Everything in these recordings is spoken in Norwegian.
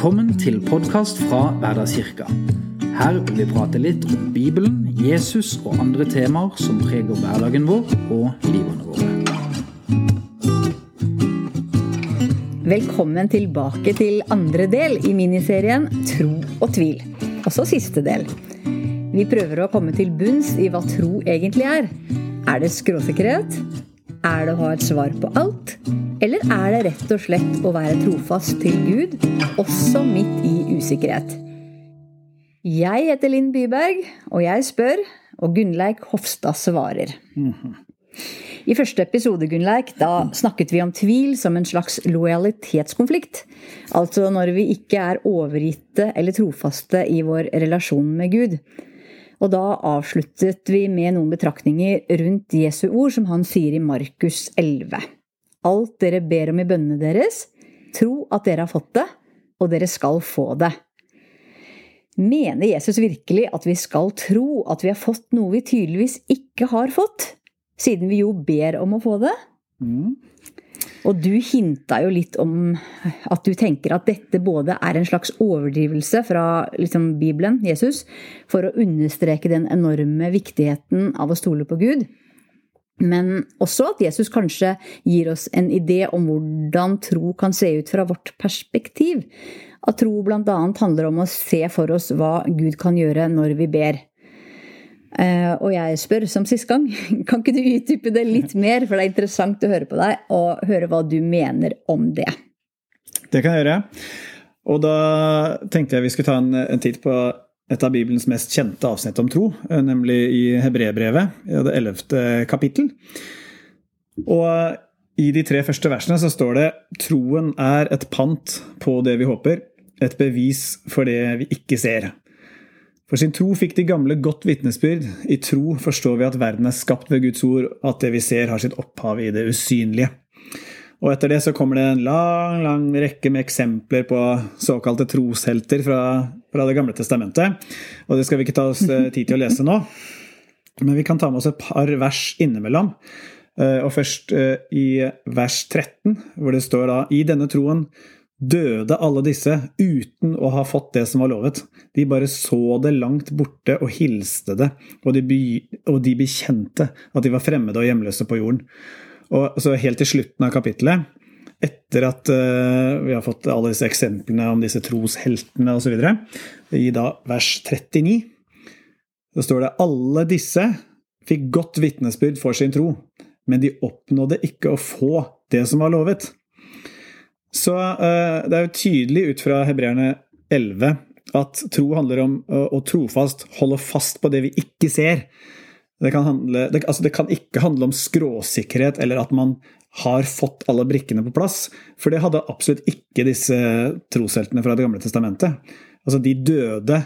Velkommen til podkast fra Hverdagskirka. Her vil vi prate litt om Bibelen, Jesus og andre temaer som preger hverdagen vår og livene våre. Velkommen tilbake til andre del i miniserien Tro og tvil. Også siste del. Vi prøver å komme til bunns i hva tro egentlig er. Er det skråsikkerhet? Er det å ha et svar på alt? Eller er det rett og slett å være trofast til Gud, også midt i usikkerhet? Jeg heter Linn Byberg, og jeg spør, og Gunnleik Hofstad svarer. I første episode Gunnleik, da snakket vi om tvil som en slags lojalitetskonflikt. Altså når vi ikke er overgitte eller trofaste i vår relasjon med Gud. Og da avsluttet vi med noen betraktninger rundt Jesu ord, som han sier i Markus 11. Alt dere ber om i bønnene deres, tro at dere har fått det, og dere skal få det. Mener Jesus virkelig at vi skal tro at vi har fått noe vi tydeligvis ikke har fått, siden vi jo ber om å få det? Mm. Og du hinta jo litt om at du tenker at dette både er en slags overdrivelse fra liksom, Bibelen, Jesus, for å understreke den enorme viktigheten av å stole på Gud. Men også at Jesus kanskje gir oss en idé om hvordan tro kan se ut fra vårt perspektiv. At tro bl.a. handler om å se for oss hva Gud kan gjøre når vi ber. Uh, og jeg spør som sist gang, kan ikke du utdype det litt mer? For det er interessant å høre på deg, og høre hva du mener om det. Det kan jeg gjøre. Og da tenkte jeg vi skulle ta en, en titt på et av Bibelens mest kjente avsnitt om tro, eh, nemlig i Hebrebrevet, det ellevte kapittel. Og i de tre første versene så står det troen er et pant på det vi håper, et bevis for det vi ikke ser. For sin tro fikk de gamle godt vitnesbyrd. I tro forstår vi at verden er skapt ved Guds ord, at det vi ser har sitt opphav i det usynlige. Og etter det så kommer det en lang, lang rekke med eksempler på såkalte troshelter fra, fra Det gamle testamentet. Og det skal vi ikke ta oss eh, tid til å lese nå. Men vi kan ta med oss et par vers innimellom. Eh, og først eh, i vers 13, hvor det står da I denne troen døde alle disse uten å ha fått det som var lovet. De bare så det langt borte og hilste det, og de, be, og de bekjente at de var fremmede og hjemløse på jorden. Og så Helt til slutten av kapittelet, etter at uh, vi har fått alle disse eksemplene om disse trosheltene osv., i da vers 39, så står det alle disse fikk godt vitnesbyrd for sin tro, men de oppnådde ikke å få det som var lovet. Så uh, det er jo tydelig ut fra hebreerne 11 at tro handler om å, å trofast holde fast på det vi ikke ser. Det kan, handle, det, altså det kan, ikke handle om skråsikkerhet eller at man har fått alle brikkene på plass. For det hadde absolutt ikke disse trosheltene fra Det gamle testamentet. Altså, de døde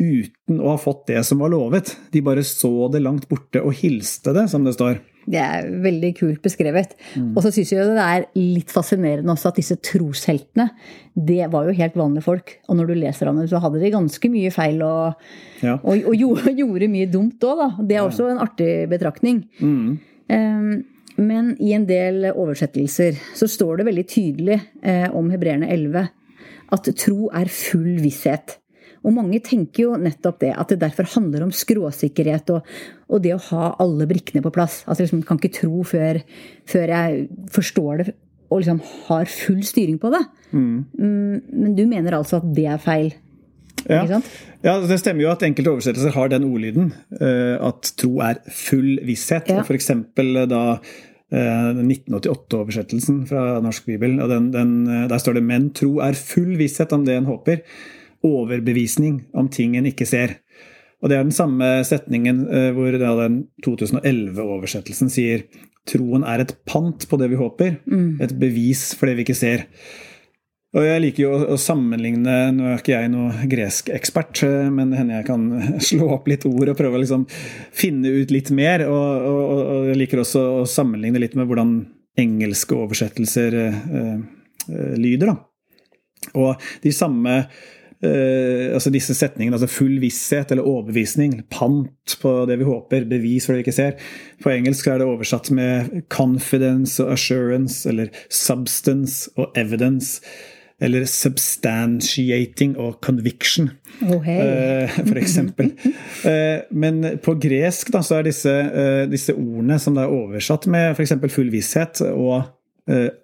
uten å ha fått det som var lovet. De bare så det langt borte og hilste det, som det står. Det er veldig kult beskrevet. Mm. Og så syns jeg det er litt fascinerende også at disse trosheltene, det var jo helt vanlige folk. Og når du leser om dem, så hadde de ganske mye feil og, ja. og, og gjorde, gjorde, mye dumt òg, da. Det er også en artig betraktning. Mm. Um, men i en del oversettelser så står det veldig tydelig eh, om hebreerne 11 at tro er full visshet. Og mange tenker jo nettopp det, at det derfor handler om skråsikkerhet og, og det å ha alle brikkene på plass. Altså liksom, kan ikke tro før, før jeg forstår det og liksom har full styring på det. Mm. mm men du mener altså at det er feil? Ja. ja. det stemmer jo at enkelte oversettelser har den ordlyden. Eh, at tro er full visshet. Ja. eksempel da 1988-oversettelsen eh, fra Norsk Bibel. den, den, eh, Der står det 'men tro er full visshet om det en håper' overbevisning om ting en ikke ser. Og Det er den samme setningen hvor hvor den 2011-oversettelsen sier troen er et pant på det vi håper, mm. et bevis for det vi ikke ser. Og Jeg liker jo å sammenligne Nå er ikke jeg noe gresk ekspert, eh, men hender jeg kan slå opp litt ord og prøve å liksom finne ut litt mer. Og, og, og, jeg liker også å sammenligne litt med hvordan engelske oversettelser eh, eh, lyder. da. Og de samme Uh, altså disse setningene, altså full visshet eller overbevisning, pant på det vi håper, bevis for det vi ikke ser. På engelsk er det oversatt med confidence og assurance, eller substance og evidence. eller substantiating og conviction, Oh, hey. uh, for eksempel. uh, Men på gresk da, så er disse, disse ordene som da er oversatt med f.eks. full visshet og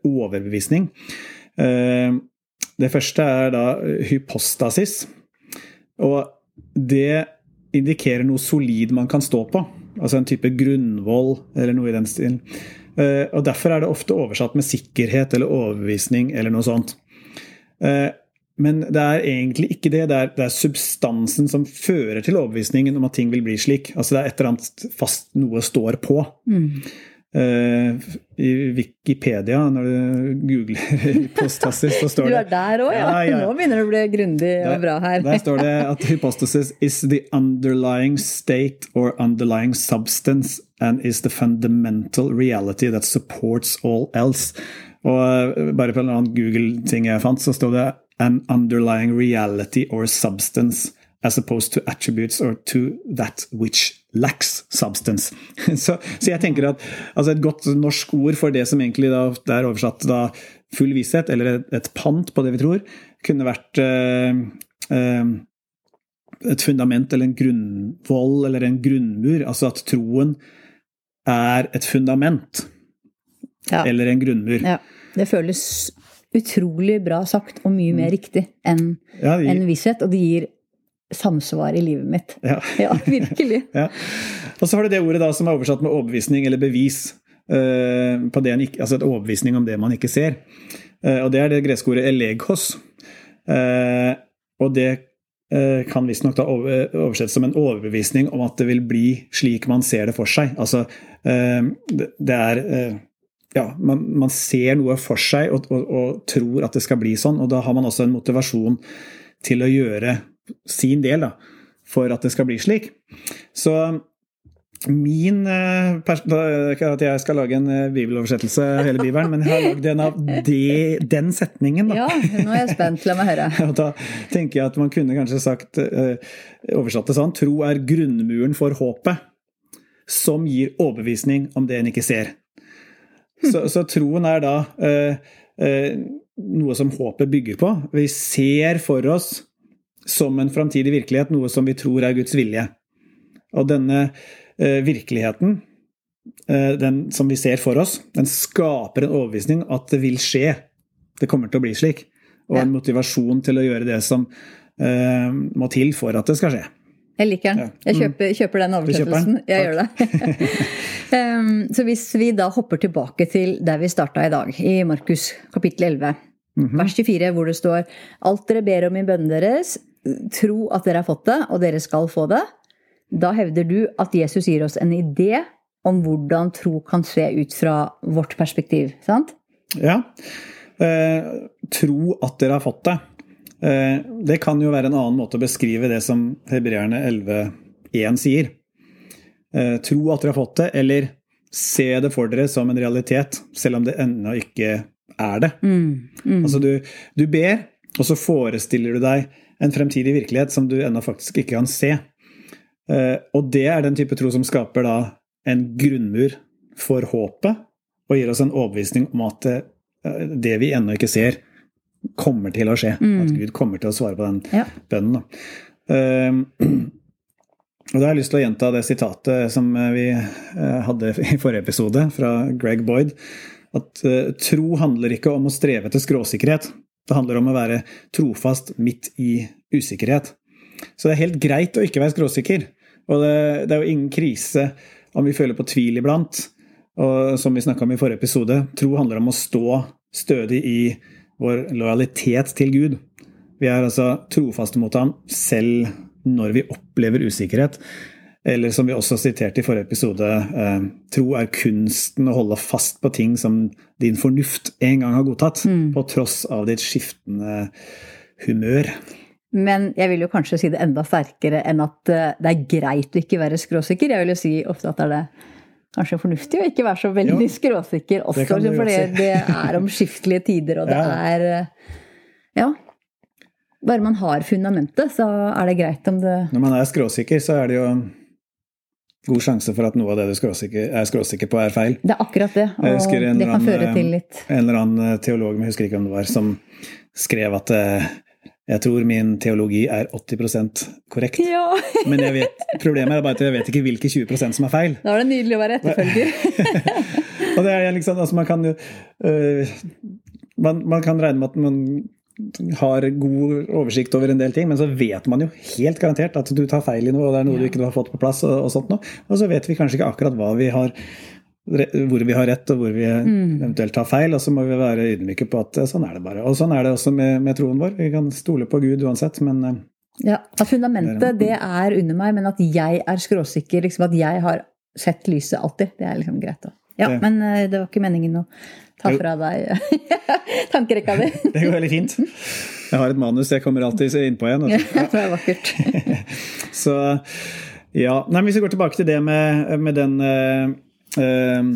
overbevisning Det første er da hypostasis. Og det indikerer noe solid man kan stå på. Altså en type grunnvoll eller noe i den stilen. Eh, Og derfor er det ofte oversatt med sikkerhet eller overbevisning eller noe sånt. Eh, Men det er egentlig ikke det. Det er, det er substansen som fører til overbevisningen om at ting vil bli slik. Altså det er et eller annet fast noe står på. Eh, I Wikipedia, når du googler hypostasis, så står det Du er der òg, ja. Ja, ja. Nå begynner det å bli grundig og bra her. Der står det at hypostasis is the underlying state or underlying substance and is the fundamental reality that supports all else. Og eh, bare på en annen Google-ting jeg fant, så står det an underlying reality or substance as opposed to attributes or to that which lacks substance. Så, så jeg tenker at altså et godt norsk ord for det som egentlig da, det er oversatt da full visshet, eller et, et pant på det vi tror, kunne vært eh, eh, et fundament eller en grunnvoll eller en grunnmur. Altså at troen er et fundament Ja. eller en grunnmur. Ja. Det føles utrolig bra sagt, og mye mer riktig enn Ja, enn visshet. Og det gir samsvar i livet mitt. Ja. Ja, virkelig. Ja. Og så har du det ordet da som er oversatt med overbevisning eller bevis. Uh, på det en ikke, altså et overbevisning om det man ikke ser. Uh, og det er det greske ordet elegos. Uh, og det kan visstnok da over- oversettes som en overbevisning om at det vil bli slik man ser det for seg. Altså, det, er ja, man, man ser noe for seg og, og, og tror at det skal bli sånn, og da har man også en motivasjon til å gjøre sin del da, for at det skal bli slik. Så min det er Ikke at jeg skal lage en eh, bibeloversettelse av hele Bibelen, men jeg har lagd en av de, den setningen. da. Ja, nå er jeg spent. La meg høre. Og da tenker jeg at man kunne kanskje sagt eh, oversatt det sånn Tro er grunnmuren for håpet, som gir overbevisning om det en ikke ser. Så, så troen er da eh, eh, noe som håpet bygger på. Vi ser for oss som en framtidig virkelighet noe som vi tror er Guds vilje. Og denne eh, virkeligheten, eh, den som vi ser for oss, den skaper en overbevisning at det vil skje. Det kommer til å bli slik. Og en motivasjon til å gjøre det som eh, må til for at det skal skje. Jeg liker den. Jeg kjøper, kjøper den oversettelsen. Jeg gjør det. så hvis vi da hopper tilbake til der vi starta i dag, i Markus kapittel 11, Mhm. vers 24, hvor det står Alt dere ber om i bønnen deres, tro at dere har fått det, og dere skal få det. Da hevder du at Jesus gir oss en idé om hvordan tro kan se ut fra vårt perspektiv. sant? Ja. Eh, tro at dere har fått det. Eh, det kan jo være en annen måte å beskrive det som hebreerne 11.1 sier. Eh, tro at dere har fått det, eller se det for dere som en realitet, selv om det ennå ikke er det. Altså du, du ber, og så forestiller du deg en fremtidig virkelighet som du ennå faktisk ikke kan se. Eh, og det er den type tro som skaper da en grunnmur for håpet, og gir oss en overbevisning om at eh, det vi ennå ikke ser, kommer til å skje. At Gud kommer til å svare på den Ja. bønnen. Da. Eh, og da har jeg lyst til å gjenta det sitatet som vi hadde i forrige episode, fra Greg Boyd. At tro handler ikke om å streve etter skråsikkerhet. Det handler om å være trofast midt i usikkerhet. Så det er helt greit å ikke være skråsikker. Og det, det er jo ingen krise om vi føler på tvil iblant. Og som vi snakka om i forrige episode, tro handler om å stå stødig i vår lojalitet til Gud. Vi er altså trofaste mot ham selv når vi opplever usikkerhet. Eller som vi også siterte i forrige episode, eh, tro er kunsten å holde fast på ting som din fornuft en gang har godtatt, på tross av ditt skiftende humør. Men jeg vil jo kanskje si det enda sterkere enn at eh, det er greit å ikke være skråsikker. Jeg vil jo si ofte at det er det kanskje fornuftig å ikke være så veldig Jo, skråsikker også, det for det, si. det er omskiftelige tider, og det Ja. er eh, Ja. Bare man har fundamentet, så er det greit om det Når man er skråsikker, så er det jo god sjanse for at noe av det du skråsikker, er skråsikker på, er feil. Det er akkurat det, og det kan kan føre til litt En eller annen eh, teolog, jeg husker ikke hvem det var, som skrev at eh, jeg tror min teologi er 80% korrekt. Ja! Men jeg vet, problemet er bare at jeg vet ikke hvilke 20% som er feil. Da er det nydelig å være etterfølger. Og det er liksom, altså man kan jo uh, man, man kan regne med at man har god oversikt over en del ting, men så vet man jo helt garantert at du tar feil i noe, og det er noe du ikke har fått på plass, og, og sånt noe. Og så vet vi kanskje ikke akkurat hva vi har hvor vi har rett og hvor vi eventuelt tar feil, og så må vi være ydmyke på at sånn er det bare. Og sånn er det også med, med troen vår. Vi kan stole på Gud uansett, men øh, Ja, At fundamentet det er under meg, men at jeg er skråsikker, liksom at jeg har sett lyset alltid, det er liksom greit. da. Ja, det. men eh, det var ikke meningen å ta fra deg tankerekka di. det går veldig fint. Jeg har et manus jeg kommer alltid innpå igjen. Ja, Altså. det var vakkert. Så ja. Nei, men hvis vi går tilbake til det med, med den eh, eh,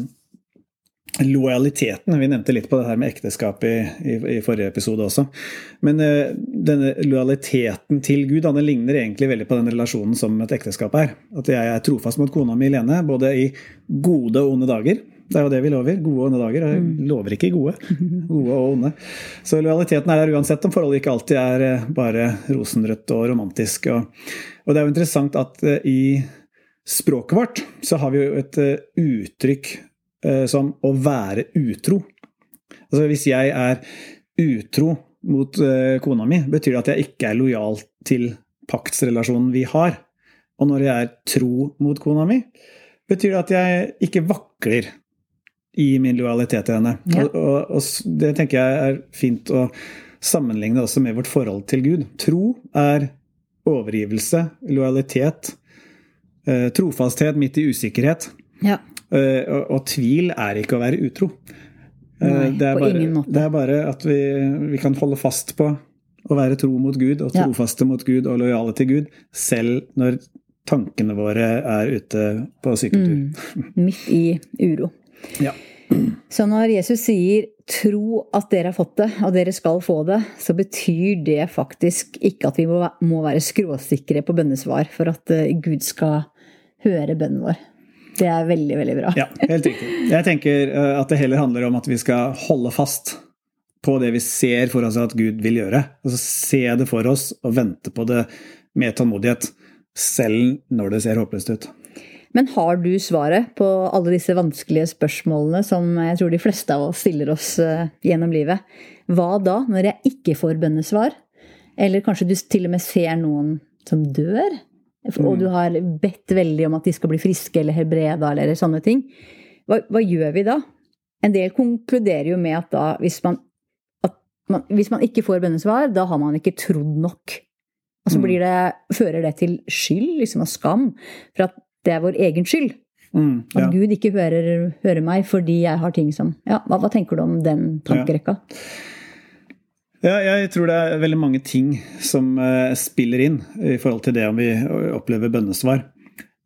lojaliteten. Vi nevnte litt på det her med ekteskap i, i, i forrige episode også. Men uh, denne lojaliteten til Gud den ligner egentlig veldig på den relasjonen som et ekteskap er. At jeg er trofast mot kona mi Lene, både i gode og onde dager. Det er jo det vi lover. Gode og onde dager. Jeg lover ikke gode. Gode og onde. Så lojaliteten er der uansett om forholdet ikke alltid er eh, bare rosenrødt og romantisk. Og, og det er jo interessant at eh, i språket vårt så har vi jo et uttrykk som å være utro. Altså hvis jeg er utro mot eh, kona mi, betyr det at jeg ikke er lojal til paktsrelasjonen vi har. Og når jeg er tro mot kona mi, betyr det at jeg ikke vakler i min lojalitet til henne. Ja. Og, og, og det tenker jeg er fint å sammenligne også med vårt forhold til Gud. Tro er overgivelse, lojalitet, eh, trofasthet midt i usikkerhet. Ja. Eh, og, og tvil er ikke å være utro. Eh, Nei, det, er på bare, ingen måte. det er bare at vi, vi kan holde fast på å være tro mot Gud, og Ja. trofaste mot Gud og lojale til Gud, selv når tankene våre er ute på sykkeltur. Mm. Midt i uro. Ja. Så når Jesus sier 'tro at dere har fått det, og dere skal få det', så betyr det faktisk ikke at vi må, må være skråsikre på bønnesvar for at eh, Gud skal høre bønnen vår. Det er veldig, veldig bra. Ja, helt riktig. Jeg tenker eh, at det heller handler om at vi skal holde fast på det vi ser for oss at Gud vil gjøre. Altså se det for oss og vente på det med tålmodighet, selv når det ser håpløst ut. Men har du svaret på alle disse vanskelige spørsmålene som jeg tror de fleste av oss stiller oss eh, gjennom livet? Hva da, når jeg ikke får bønnesvar? Eller kanskje du til og med ser noen som dør? Og du har bedt veldig om at de skal bli friske eller helbreda eller sånne ting. Hva, hva gjør vi da? En del konkluderer jo med at da, hvis man, at man, hvis man ikke får bønnesvar, da har man ikke trodd nok. Og så Mm. blir det, fører det til skyld, liksom, og skam, for at det er vår egen skyld. Mm, At. Gud ikke hører, hører meg fordi jeg har ting som Ja, hva, hva tenker du om den tankerekka? Ja, jeg tror det er veldig mange ting som uh, spiller inn i forhold til det om vi opplever bønnesvar.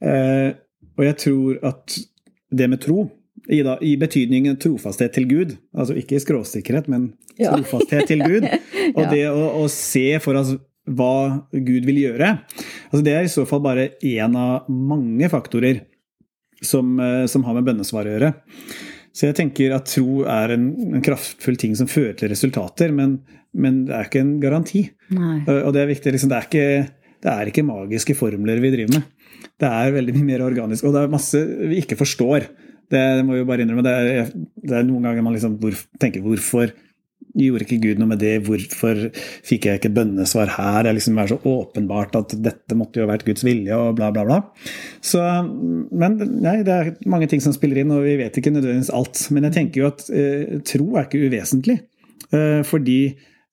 Uh, og jeg tror at det med tro, i, da, i betydningen trofasthet til Gud, altså ikke skråsikkerhet, men Ja. trofasthet til Gud, og Ja. det å, å se for oss hva Gud vil gjøre, altså det er i så fall bare én av mange faktorer som, uh, som har med bønnesvar å gjøre. Så jeg tenker at tro er en, en kraftfull ting som fører til resultater, men, men det er ikke en garanti. Nei. Og det er viktig, liksom, det, er ikke, det er ikke magiske formler vi driver med. Det er veldig mye mer organisk, og det er masse vi ikke forstår. Det, det må vi jo bare innrømme. Det er, det er noen ganger man liksom hvor, tenker hvorfor gjorde ikke Gud noe med det? Hvorfor fikk jeg ikke bønnesvar her? Det liksom er så åpenbart at dette måtte jo ha vært Guds vilje, og bla, bla, bla. Så, men nei, det er mange ting som spiller inn, og vi vet ikke nødvendigvis alt. Men jeg tenker jo at eh, tro er ikke uvesentlig. Eh, fordi,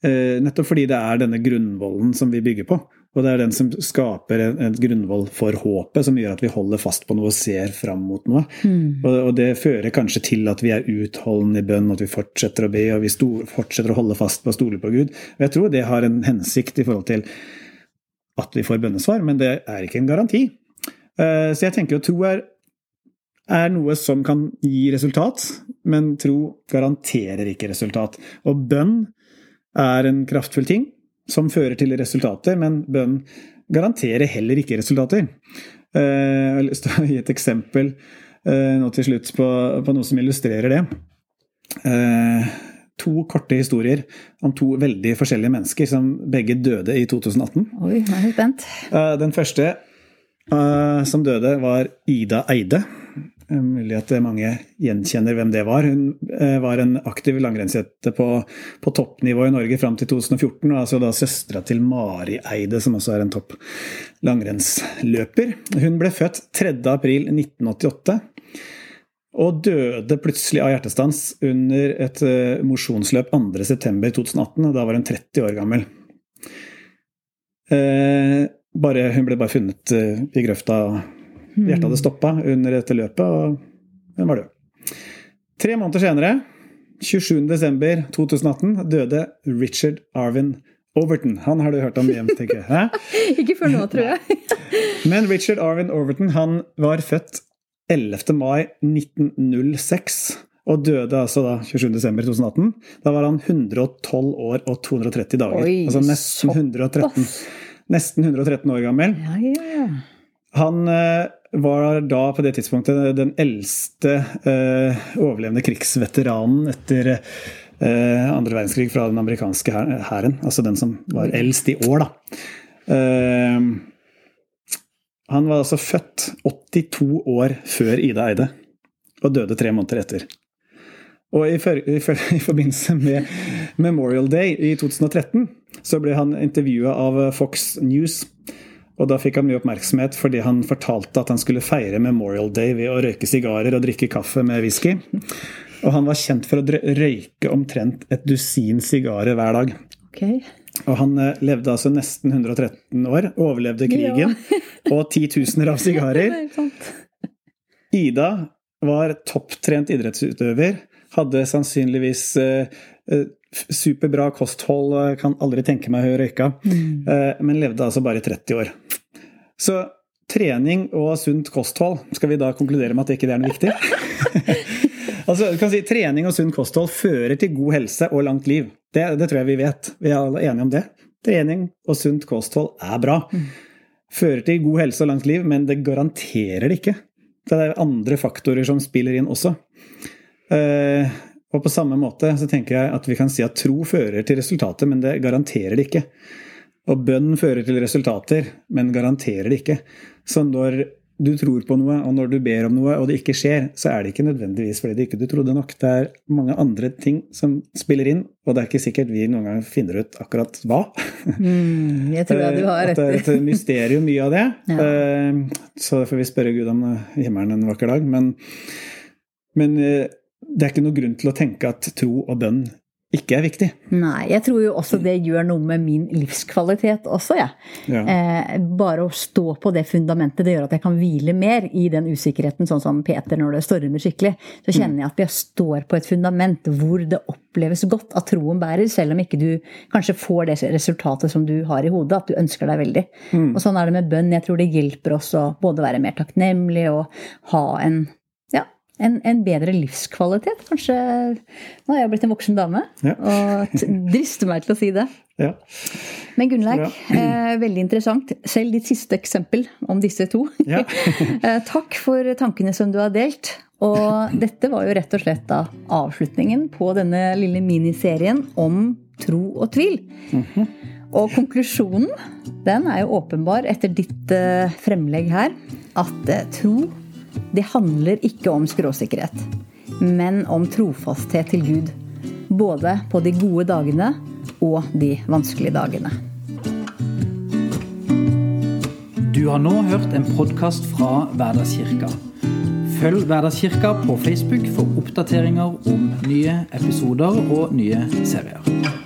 eh, nettopp fordi det er denne grunnvollen som vi bygger på. Og det er den som skaper en, en grunnvoll for håpet, som gjør at vi holder fast på noe og ser fram mot noe. Mm. Og, og det fører kanskje til at vi er utholdende i bønn, at vi fortsetter å be, og vi sto, fortsetter å holde fast på å stole på Gud. Og jeg tror det har en hensikt i forhold til at vi får bønnesvar, men det er ikke en garanti. Uh, Så jeg tenker jo tro er, er noe som kan gi resultat, men tro garanterer ikke resultat. Og bønn er en kraftfull ting som fører til resultater, men bønn garanterer heller ikke resultater. Jeg har lyst til å gi et eksempel nå til slutt på, på noe som illustrerer det. To korte historier om to veldig forskjellige mennesker som begge døde i 2018. Oi, jeg er spent. Den første som døde, var Ida Eide. Mulig at mange gjenkjenner hvem det var. Hun var en aktiv langrennsjente på, på, toppnivå i Norge fram til 2014. og altså da Søstera til Mari Eide, som også er en topp langrennsløper. Hun ble født 3.4.1988. Og døde plutselig av hjertestans under et mosjonsløp 2.9.2018. og Da var hun 30 år gammel. Bare, hun ble bare funnet i grøfta Hjertet hadde stoppa under dette løpet, og hun var død. Tre måneder senere, 27.12.2018, døde Richard Arvin Overton. Han har du hørt om hjem, tenker jeg. Ikke før nå, tror jeg. Men Richard Arvin Overton han var født 11. mai 1906. Og døde altså da 27.12.2018. Da var han 112 år og 230 dager. Oi, altså nesten 113, nesten 113 år gammel. Ja, ja, ja. Han var da på det tidspunktet den eldste eh, overlevende krigsveteranen etter eh, andre verdenskrig fra den amerikanske hæren. Altså den som var eldst i år, da. Eh, han var altså født 82 år før Ida Eide, og døde tre måneder etter. Og i, for, i, for, i forbindelse med Memorial Day i 2013 så ble han intervjua av Fox News. Og da fikk han mye oppmerksomhet fordi han fortalte at han skulle feire Memorial Day ved å røyke sigarer og drikke kaffe med whisky. Og han var kjent for å røyke omtrent et dusin sigarer hver dag. Okay. Og han levde altså nesten 113 år, overlevde krigen ja. og titusener av sigarer. Ida var topptrent idrettsutøver, hadde sannsynligvis superbra kosthold, kan aldri tenke meg å røyka, mm. men levde altså bare 30 år. Så trening og sunt kosthold, skal vi da konkludere med at det ikke er noe viktig? altså, du kan si Trening og sunt kosthold fører til god helse og langt liv. Det, det, tror jeg vi vet. Vi er alle enige om det. Trening og sunt kosthold er bra. Fører til god helse og langt liv, men det garanterer det ikke. Det er andre faktorer som spiller inn også. Uh, og på samme måte så tenker jeg at vi kan si at tro fører til resultater, men det garanterer det ikke. Og bønn fører til resultater, men garanterer det ikke. Så når du tror på noe, og når du ber om noe, og det ikke skjer, så er det ikke nødvendigvis fordi du ikke trodde nok. Det er mange andre ting som spiller inn, og det er ikke sikkert vi noen gang finner ut akkurat hva. Mm, jeg tror du har rett. At det er et mysterium mye av det. Ja. Eh, så får vi spørre Gud om himmelen en vakker dag. Men, men eh, det er ikke noe grunn til å tenke at tro og bønn ikke er viktig. Nei, jeg tror jo også det gjør noe med min livskvalitet også, jeg. Ja. Eh, bare å stå på det fundamentet, det gjør at jeg kan hvile mer i den usikkerheten, sånn som Peter når det stormer skikkelig. Så kjenner jeg at jeg står på et fundament hvor det oppleves godt at troen bærer, selv om ikke du kanskje får det resultatet som du har i hodet, at du ønsker deg veldig. Mm. Og sånn er det med bønn. Jeg tror det hjelper oss å både være mer takknemlig og ha en en, en, bedre livskvalitet. Kanskje Nå har jeg blitt en voksen dame ja. og drister meg til å si det. Ja. Men Gunnleik, eh, veldig interessant. Selv ditt siste eksempel om disse to. Ja. eh, takk for tankene som du har delt. Og dette var jo rett og slett da avslutningen på denne lille miniserien om tro og tvil. Mm -hmm. Og konklusjonen den er jo åpenbar etter ditt eh, fremlegg her. At eh, tro det handler ikke om skråsikkerhet, men om trofasthet til Gud. Både på de gode dagene og de vanskelige dagene. Du har nå hørt en podkast fra Hverdagskirka. Følg Hverdagskirka på Facebook for oppdateringer om nye episoder og nye serier.